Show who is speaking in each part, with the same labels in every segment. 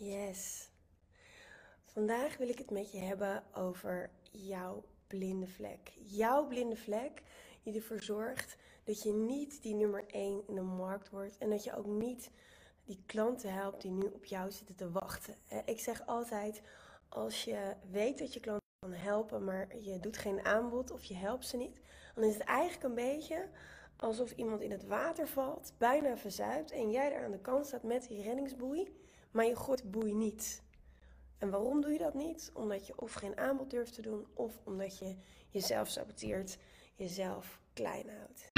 Speaker 1: Yes. Vandaag wil ik het met je hebben over jouw blinde vlek. Jouw blinde vlek die ervoor zorgt dat je niet die nummer 1 in de markt wordt en dat je ook niet die klanten helpt die nu op jou zitten te wachten. Ik zeg altijd, als je weet dat je klanten kan helpen, maar je doet geen aanbod of je helpt ze niet, dan is het eigenlijk een beetje alsof iemand in het water valt, bijna verzuipt en jij daar aan de kant staat met die reddingsboei maar je gooit boei niet. En waarom doe je dat niet? Omdat je of geen aanbod durft te doen, of omdat je jezelf saboteert, jezelf klein houdt.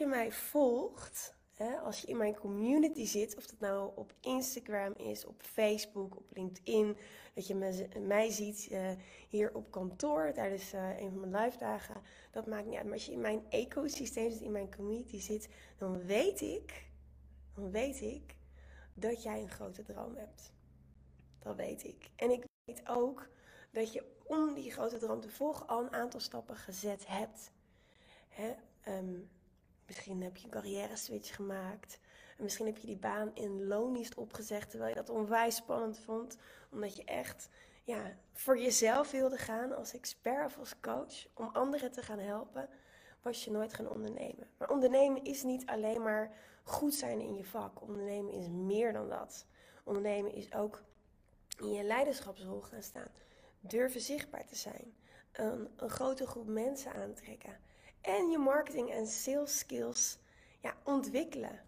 Speaker 1: Je mij volgt, hè, als je in mijn community zit, of dat nou op Instagram is, op Facebook, op LinkedIn, dat je mij ziet uh, hier op kantoor tijdens uh, een van mijn live dagen, dat maakt niet uit. Maar als je in mijn ecosysteem zit, in mijn community zit, dan weet ik, dan weet ik dat jij een grote droom hebt. Dat weet ik. En ik weet ook dat je om die grote droom te volgen al een aantal stappen gezet hebt. Hè, ehm, misschien heb je een carrière switch gemaakt. En misschien heb je die baan in loondienst opgezegd terwijl je dat onwijs spannend vond. Omdat je echt ja, voor jezelf wilde gaan als expert of als coach. Om anderen te gaan helpen. Was je nooit gaan ondernemen. Maar ondernemen is niet alleen maar goed zijn in je vak. Ondernemen is meer dan dat. Ondernemen is ook in je leiderschapsrol gaan staan. Durven zichtbaar te zijn. Een, een grote groep mensen aantrekken en je marketing en sales skills ja, ontwikkelen.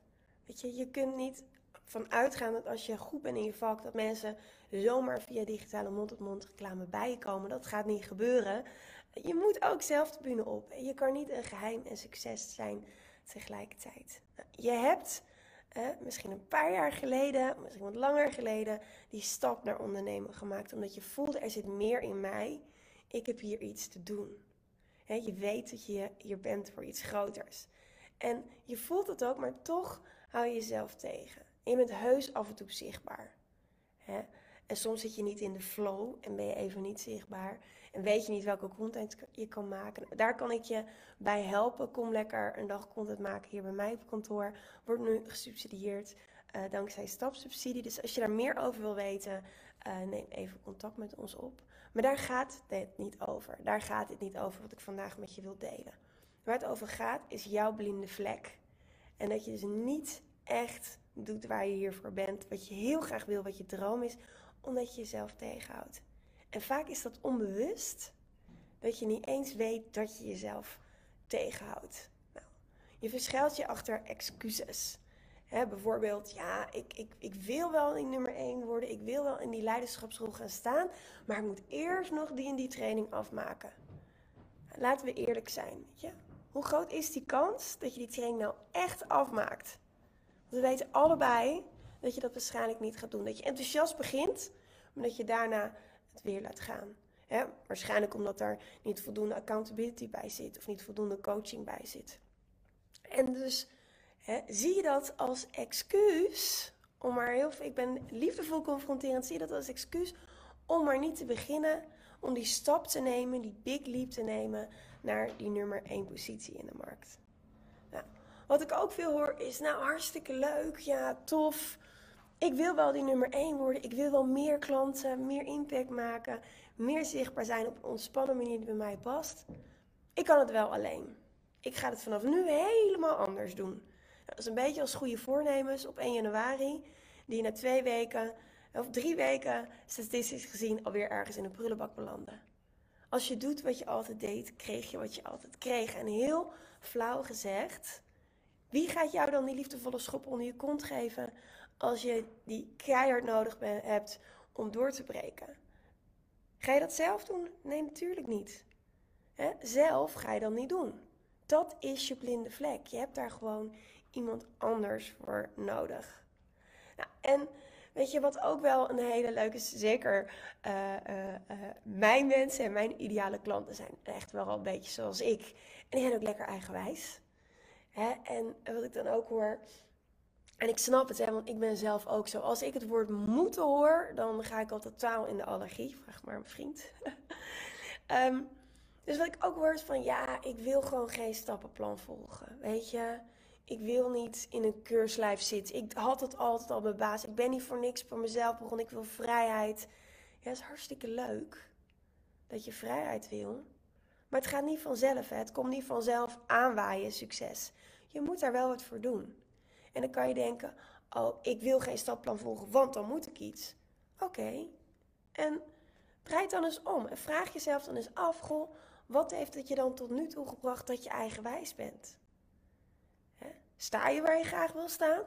Speaker 1: Weet je, je kunt niet van uitgaan dat als je goed bent in je vak, dat mensen zomaar via digitale mond-tot-mond reclame bij je komen. Dat gaat niet gebeuren. Je moet ook zelf de bühne op. Je kan niet een geheim en succes zijn tegelijkertijd. Je hebt eh, misschien een paar jaar geleden, misschien wat langer geleden, die stap naar ondernemen gemaakt. Omdat je voelde, er zit meer in mij. Ik heb hier iets te doen je weet dat je hier bent voor iets groters. En je voelt het ook, maar toch hou je jezelf tegen. je bent heus af en toe zichtbaar. En soms zit je niet in de flow en ben je even niet zichtbaar. En weet je niet welke content je kan maken. Daar kan ik je bij helpen. Kom lekker een dag content maken hier bij mij op kantoor. Wordt nu gesubsidieerd uh, dankzij stapsubsidie. Dus als je daar meer over wil weten, uh, neem even contact met ons op. Maar daar gaat het niet over. Daar gaat het niet over wat ik vandaag met je wil delen. Waar het over gaat is jouw blinde vlek. En dat je dus niet echt doet waar je hiervoor bent. Wat je heel graag wil, wat je droom is. Omdat je jezelf tegenhoudt. En vaak is dat onbewust. Dat je niet eens weet dat je jezelf tegenhoudt. Nou, je verschuilt je achter excuses bijvoorbeeld, ja, ik, ik, ik wil wel in nummer 1 worden, ik wil wel in die leiderschapsrol gaan staan, maar ik moet eerst nog die en die training afmaken. Laten we eerlijk zijn. Je? Hoe groot is die kans dat je die training nou echt afmaakt? We weten allebei dat je dat waarschijnlijk niet gaat doen. Dat je enthousiast begint, maar dat je daarna het weer laat gaan. waarschijnlijk omdat er niet voldoende accountability bij zit of niet voldoende coaching bij zit. En dus zie je dat als excuus om maar heel ik ben liefdevol confronterend, zie je dat als excuus om maar niet te beginnen, om die stap te nemen, die big leap te nemen naar die nummer 1 positie in de markt. Nou, wat ik ook veel hoor is, nou hartstikke leuk, ja tof, ik wil wel die nummer 1 worden, ik wil wel meer klanten, meer impact maken, meer zichtbaar zijn op een ontspannen manier die bij mij past. Ik kan het wel alleen. Ik ga het vanaf nu helemaal anders doen. Dat is een beetje als goede voornemens op 1 januari, die na twee weken of drie weken statistisch gezien alweer ergens in een prullenbak belanden. Als je doet wat je altijd deed, kreeg je wat je altijd kreeg. En heel flauw gezegd, Wie gaat jou dan die liefdevolle schop onder je kont geven als je die keihard nodig hebt om door te breken? Ga je dat zelf doen? Nee, natuurlijk niet. Zelf ga je dat niet doen. Dat is je blinde vlek. Je hebt daar gewoon iemand anders voor nodig. Nou, en weet je wat ook wel een hele leuke is? Zeker uh, uh, mijn mensen en mijn ideale klanten zijn echt wel een beetje zoals ik. En die zijn ook lekker eigenwijs. Hè? En wat ik dan ook hoor. En ik snap het, hè, want ik ben zelf ook zo. Als ik het woord moeten hoor, dan ga ik al totaal in de allergie. Vraag maar mijn vriend. um, dus wat ik ook hoor is van ja, ik wil gewoon geen stappenplan volgen. Weet je, ik wil niet in een keurslijf zitten. Ik had het altijd al bij baas. Ik ben niet voor niks voor mezelf begonnen. Ik wil vrijheid. Ja, is hartstikke leuk dat je vrijheid wil. Maar het gaat niet vanzelf. Hè? Het komt niet vanzelf aanwaaien, succes. Je moet daar wel wat voor doen. En dan kan je denken: Oh, ik wil geen stappenplan volgen, want dan moet ik iets. Oké. En draai dan eens om en vraag jezelf dan eens af: Goh wat heeft het je dan tot nu toe gebracht dat je eigenwijs bent? Sta je waar je graag wil staan?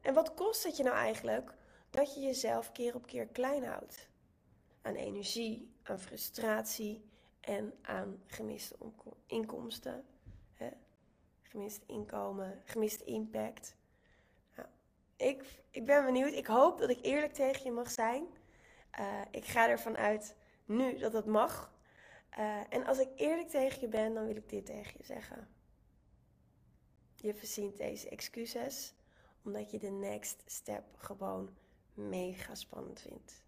Speaker 1: En wat kost het je nou eigenlijk dat je jezelf keer op keer klein houdt? Aan energie, aan frustratie en aan gemiste inkomsten. Gemist inkomen, gemiste impact. Nou, ik, ik ben benieuwd. Ik hoop dat ik eerlijk tegen je mag zijn. Uh, ik ga ervan uit nu dat het mag. Uh, en als ik eerlijk tegen je ben, dan wil ik dit tegen je zeggen. Je verzint deze excuses omdat je de next step gewoon mega spannend vindt.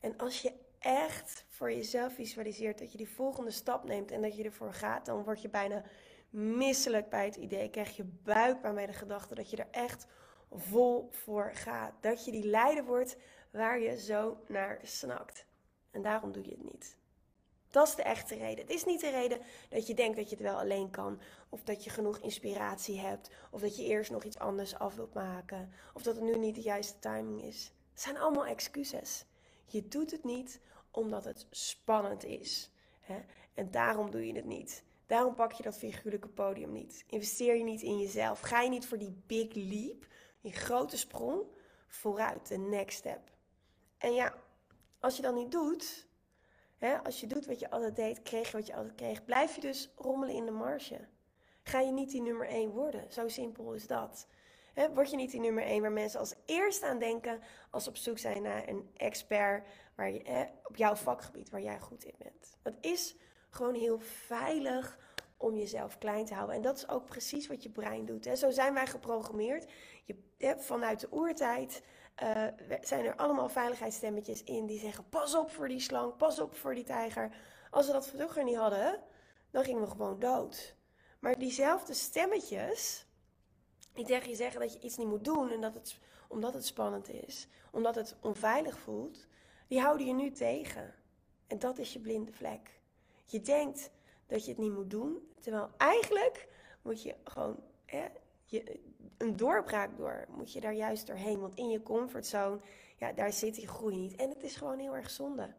Speaker 1: En als je echt voor jezelf visualiseert dat je die volgende stap neemt en dat je ervoor gaat, dan word je bijna misselijk bij het idee. Krijg je buikpijn bij de gedachte dat je er echt vol voor gaat. Dat je die leider wordt waar je zo naar snakt. En daarom doe je het niet. Dat is de echte reden. Het is niet de reden dat je denkt dat je het wel alleen kan. Of dat je genoeg inspiratie hebt. Of dat je eerst nog iets anders af wilt maken. Of dat het nu niet de juiste timing is. Het zijn allemaal excuses. Je doet het niet omdat het spannend is. Hè? En daarom doe je het niet. Daarom pak je dat figuurlijke podium niet. Investeer je niet in jezelf. Ga je niet voor die big leap, die grote sprong, vooruit, de next step. En ja, als je dat niet doet, hè, als je doet wat je altijd deed, kreeg je wat je altijd kreeg, blijf je dus rommelen in de marge. Ga je niet die nummer 1 worden. Zo simpel is dat. Word je niet die nummer 1 waar mensen als eerste aan denken als ze op zoek zijn naar een expert waar je, op jouw vakgebied waar jij goed in bent. Dat is gewoon heel veilig om jezelf klein te houden. En dat is ook precies wat je brein doet. Hè. Zo zijn wij geprogrammeerd. Je, vanuit de oertijd uh, zijn er allemaal veiligheidsstemmetjes in die zeggen: pas op voor die slang, pas op voor die tijger. Als we dat vroeger niet hadden, dan gingen we gewoon dood. Maar diezelfde stemmetjes, die tegen je zeggen dat je iets niet moet doen en dat het, omdat het spannend is, omdat het onveilig voelt, die houden je nu tegen. En dat is je blinde vlek. Je denkt dat je het niet moet doen, terwijl eigenlijk moet je gewoon hè, je, een doorbraak door. Moet je daar juist doorheen. Want in je comfortzone, ja, daar zit die groei niet. En het is gewoon heel erg zonde.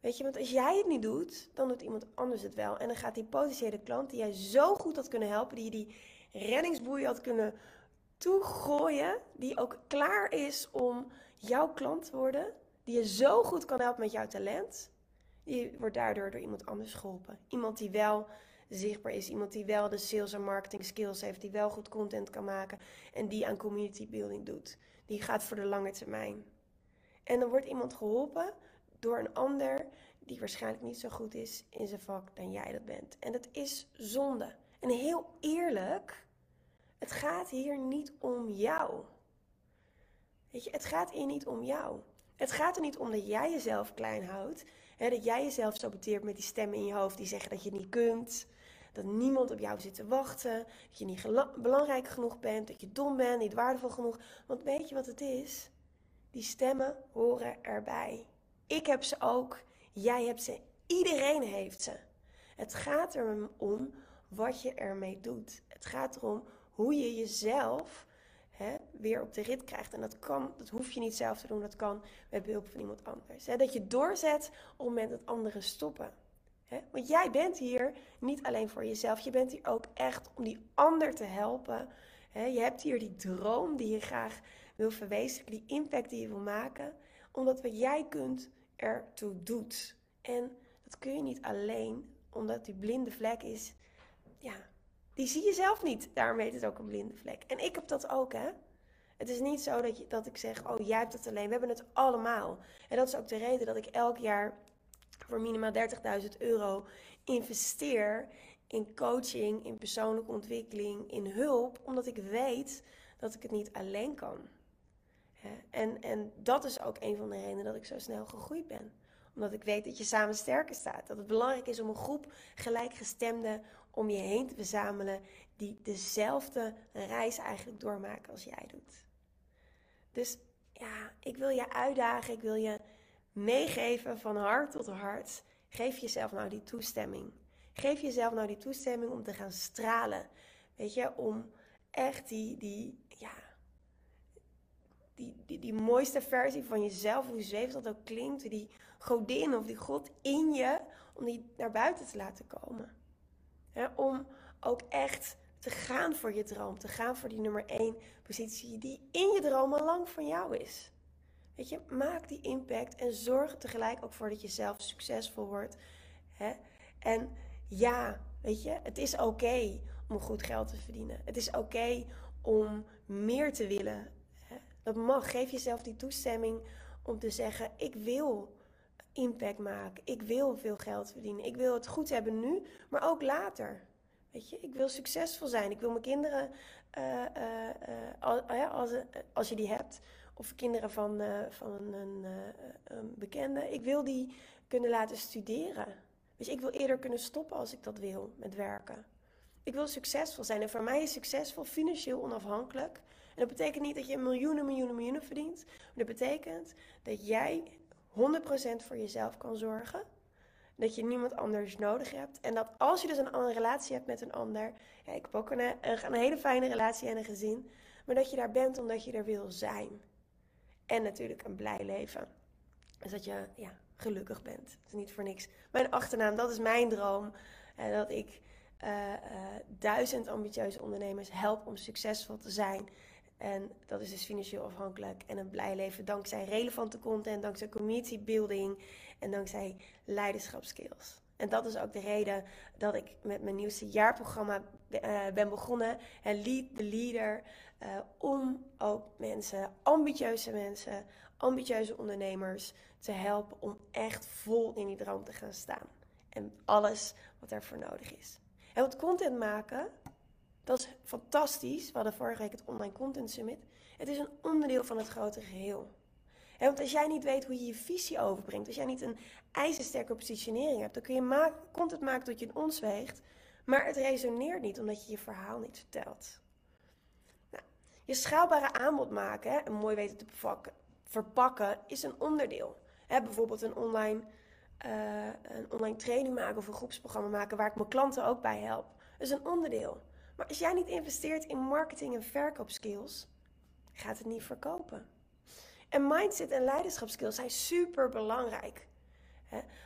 Speaker 1: Weet je, want als jij het niet doet, dan doet iemand anders het wel. En dan gaat die potentiële klant die jij zo goed had kunnen helpen, die je die reddingsboei had kunnen toegooien, die ook klaar is om jouw klant te worden, die je zo goed kan helpen met jouw talent, die wordt daardoor door iemand anders geholpen. Iemand die wel zichtbaar is. Iemand die wel de sales en marketing skills heeft, die wel goed content kan maken en die aan community building doet. Die gaat voor de lange termijn. En dan wordt iemand geholpen door een ander die waarschijnlijk niet zo goed is in zijn vak dan jij dat bent. En dat is zonde. En heel eerlijk, het gaat hier niet om jou. Weet je, het gaat hier niet om jou. Het gaat er niet om dat jij jezelf klein houdt. Hè, dat jij jezelf saboteert met die stemmen in je hoofd die zeggen dat je het niet kunt. Dat niemand op jou zit te wachten. Dat je niet belangrijk genoeg bent. Dat je dom bent, niet waardevol genoeg. Want weet je wat het is? Die stemmen horen erbij. Ik heb ze ook. Jij hebt ze. Iedereen heeft ze. Het gaat erom wat je ermee doet. Het gaat erom hoe je jezelf hè, weer op de rit krijgt. En dat kan, dat hoef je niet zelf te doen, dat kan met behulp van iemand anders. Hè. Dat je doorzet op het moment dat anderen stoppen. Want jij bent hier niet alleen voor jezelf, je bent hier ook echt om die ander te helpen. Je hebt hier die droom die je graag wil verwezenlijken, die impact die je wil maken, omdat wat jij kunt ertoe doet. En dat kun je niet alleen, omdat die blinde vlek is, ja, die zie je zelf niet. Daarom heet het ook een blinde vlek. En ik heb dat ook, hè. Het is niet zo dat, je, dat ik zeg, oh jij hebt het alleen. We hebben het allemaal. En dat is ook de reden dat ik elk jaar voor minimaal 30.000 euro investeer in coaching, in persoonlijke ontwikkeling, in hulp, omdat ik weet dat ik het niet alleen kan. En, en dat is ook een van de redenen dat ik zo snel gegroeid ben. Omdat ik weet dat je samen sterker staat. Dat het belangrijk is om een groep gelijkgestemden om je heen te verzamelen die dezelfde reis eigenlijk doormaken als jij doet. Dus ja, ik wil je uitdagen, ik wil je meegeven van hart tot hart. Geef jezelf nou die toestemming. Geef jezelf nou die toestemming om te gaan stralen. Weet je, om echt die, die, ja, die, die, die mooiste versie van jezelf, hoe zweef dat ook klinkt, die godin of die god in je, om die naar buiten te laten komen. om ook echt te gaan voor je droom, te gaan voor die nummer één positie die in je droom al lang van jou is. Weet je, maak die impact en zorg tegelijk ook voor dat je zelf succesvol wordt. Hè? En ja, weet je, het is oké om goed geld te verdienen. Het is oké om meer te willen. Hè? Dat mag. Geef jezelf die toestemming om te zeggen: Ik wil impact maken. Ik wil veel geld verdienen. Ik wil het goed hebben nu, maar ook later. Weet je, ik wil succesvol zijn. Ik wil mijn kinderen, uh, uh, als, als je die hebt, of kinderen van, van een, een, bekende, ik wil die kunnen laten studeren. Dus ik wil eerder kunnen stoppen als ik dat wil met werken. Ik wil succesvol zijn. En voor mij is succesvol financieel onafhankelijk. En dat betekent niet dat je miljoenen, miljoenen, miljoenen verdient. Maar dat betekent dat jij 100% voor jezelf kan zorgen. Dat je niemand anders nodig hebt. En dat als je dus een relatie hebt met een ander. Ja, ik heb ook een, een, een hele fijne relatie en een gezin. Maar dat je daar bent omdat je er wil zijn. En natuurlijk een blij leven. Dus dat je ja, gelukkig bent. Dat is niet voor niks. Mijn achternaam, dat is mijn droom. En dat ik uh, uh, duizend ambitieuze ondernemers help om succesvol te zijn. En dat is dus financieel afhankelijk en een blij leven dankzij relevante content, dankzij community building en dankzij leiderschapskills. En dat is ook de reden dat ik met mijn nieuwste jaarprogramma ben begonnen. En Lead the Leader. Uh, om ook mensen, ambitieuze mensen, ambitieuze ondernemers te helpen om echt vol in die droom te gaan staan. En alles wat ervoor nodig is. En wat content maken, dat is fantastisch. We hadden vorige week het Online Content Summit. Het is een onderdeel van het grotere geheel. En want als jij niet weet hoe je je visie overbrengt, als jij niet een ijzersterke positionering hebt, dan kun je content maken tot je een ons weegt, maar het resoneert niet omdat je je verhaal niet vertelt. Je schaalbare aanbod maken hè, en mooi weten te verpakken is een onderdeel. Hè, bijvoorbeeld een online, uh, een online training maken of een groepsprogramma maken waar ik mijn klanten ook bij help. Dat is een onderdeel. Maar als jij niet investeert in marketing en verkoopskills, gaat het niet verkopen. En mindset en leiderschapskills zijn super belangrijk.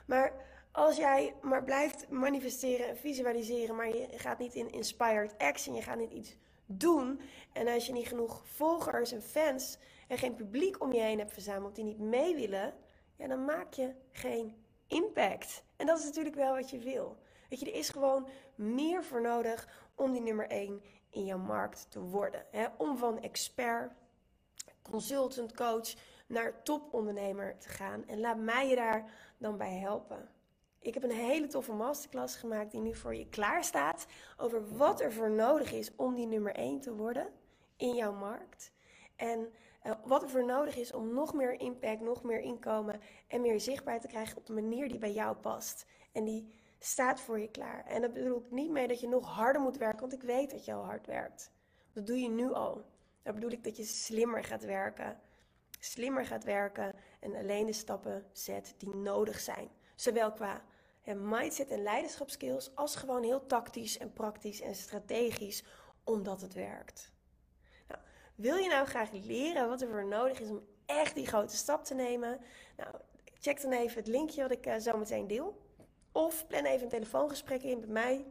Speaker 1: Maar als jij maar blijft manifesteren en visualiseren, maar je gaat niet in inspired action, je gaat niet iets doen. En als je niet genoeg volgers en fans en geen publiek om je heen hebt verzameld die niet mee willen, ja, dan maak je geen impact. En dat is natuurlijk wel wat je wil. Weet je, er is gewoon meer voor nodig om die nummer 1 in jouw markt te worden. Hè? Om van expert, consultant, coach naar topondernemer te gaan. En laat mij je daar dan bij helpen. Ik heb een hele toffe masterclass gemaakt die nu voor je klaar staat over wat er voor nodig is om die nummer 1 te worden in jouw markt. En uh, wat er voor nodig is om nog meer impact, nog meer inkomen en meer zichtbaar te krijgen op de manier die bij jou past. En die staat voor je klaar. En dat bedoel ik niet mee dat je nog harder moet werken, want ik weet dat je al hard werkt. Dat doe je nu al. Dat bedoel ik dat je slimmer gaat werken. Slimmer gaat werken en alleen de stappen zet die nodig zijn. Zowel qua mindset en leiderschapskills als gewoon heel tactisch en praktisch en strategisch, omdat het werkt. Nou, wil je nou graag leren wat er voor nodig is om echt die grote stap te nemen? Nou, check dan even het linkje wat ik uh, zo meteen deel. Of plan even een telefoongesprek in met mij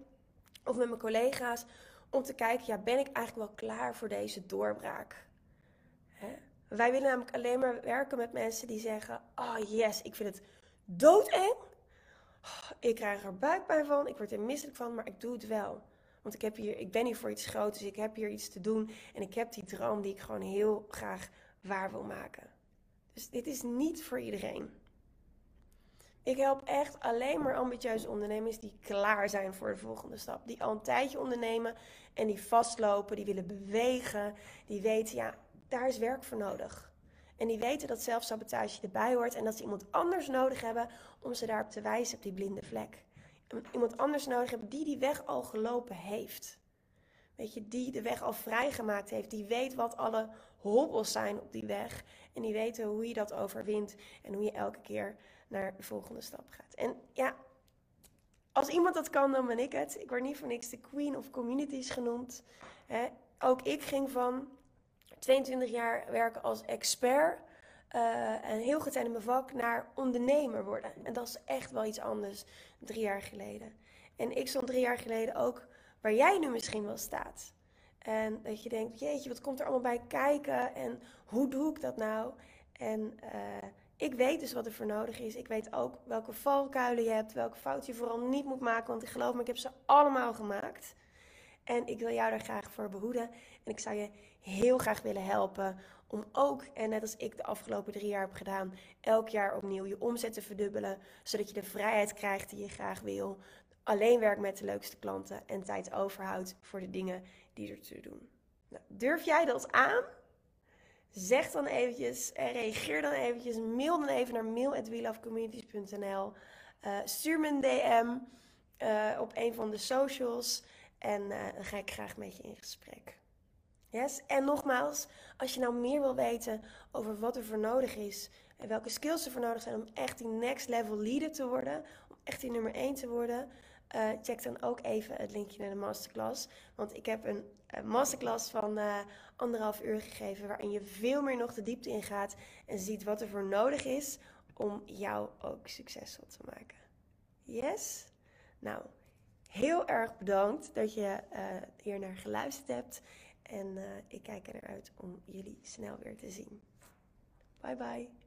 Speaker 1: of met mijn collega's om te kijken, ja, ben ik eigenlijk wel klaar voor deze doorbraak? Hè? Wij willen namelijk alleen maar werken met mensen die zeggen, oh yes, ik vind het doodeng. Ik krijg er buikpijn van, ik word er misselijk van, maar ik doe het wel. Want ik, heb hier, ik ben hier voor iets groots, dus ik heb hier iets te doen. En ik heb die droom die ik gewoon heel graag waar wil maken. Dus dit is niet voor iedereen. Ik help echt alleen maar ambitieuze ondernemers die klaar zijn voor de volgende stap. Die al een tijdje ondernemen en die vastlopen, die willen bewegen. Die weten, ja, daar is werk voor nodig. En die weten dat zelfsabotage erbij hoort en dat ze iemand anders nodig hebben om ze daarop te wijzen op die blinde vlek. Iemand anders nodig hebben die die weg al gelopen heeft. Weet je, die de weg al vrijgemaakt heeft. Die weet wat alle hobbels zijn op die weg. En die weten hoe je dat overwint en hoe je elke keer naar de volgende stap gaat. En ja, als iemand dat kan, dan ben ik het. Ik word niet voor niks de Queen of Communities genoemd. ook ik ging van 22 jaar werken als expert. Uh, en heel goed in mijn vak naar ondernemer worden. En dat is echt wel iets anders drie jaar geleden. En ik stond drie jaar geleden ook waar jij nu misschien wel staat. En dat je denkt, jeetje, wat komt er allemaal bij kijken? En hoe doe ik dat nou? En uh, ik weet dus wat er voor nodig is. Ik weet ook welke valkuilen je hebt, welke fouten je vooral niet moet maken. Want ik geloof me, ik heb ze allemaal gemaakt. En ik wil jou daar graag voor behoeden. En ik zou je heel graag willen helpen om ook, en net als ik de afgelopen drie jaar heb gedaan, elk jaar opnieuw je omzet te verdubbelen. Zodat je de vrijheid krijgt die je graag wil. Alleen werk met de leukste klanten en tijd overhoudt voor de dingen die er te doen. Nou, durf jij dat aan? Zeg dan eventjes, en reageer dan eventjes, mail dan even naar mail.welovecommunities.nl. Uh, stuur me een DM uh, op een van de socials en uh, dan ga ik graag met je in gesprek. Yes? En nogmaals, als je nou meer wil weten over wat er voor nodig is en welke skills er voor nodig zijn om echt die next level leader te worden, om echt die nummer 1 te worden, uh, check dan ook even het linkje naar de masterclass. Want ik heb een uh, masterclass van uh, anderhalf uur gegeven, waarin je veel meer nog de diepte in gaat en ziet wat er voor nodig is om jou ook succesvol te maken. Yes? Nou, heel erg bedankt dat je hier naar geluisterd hebt. En ik kijk er naar uit om jullie snel weer te zien. Bye bye.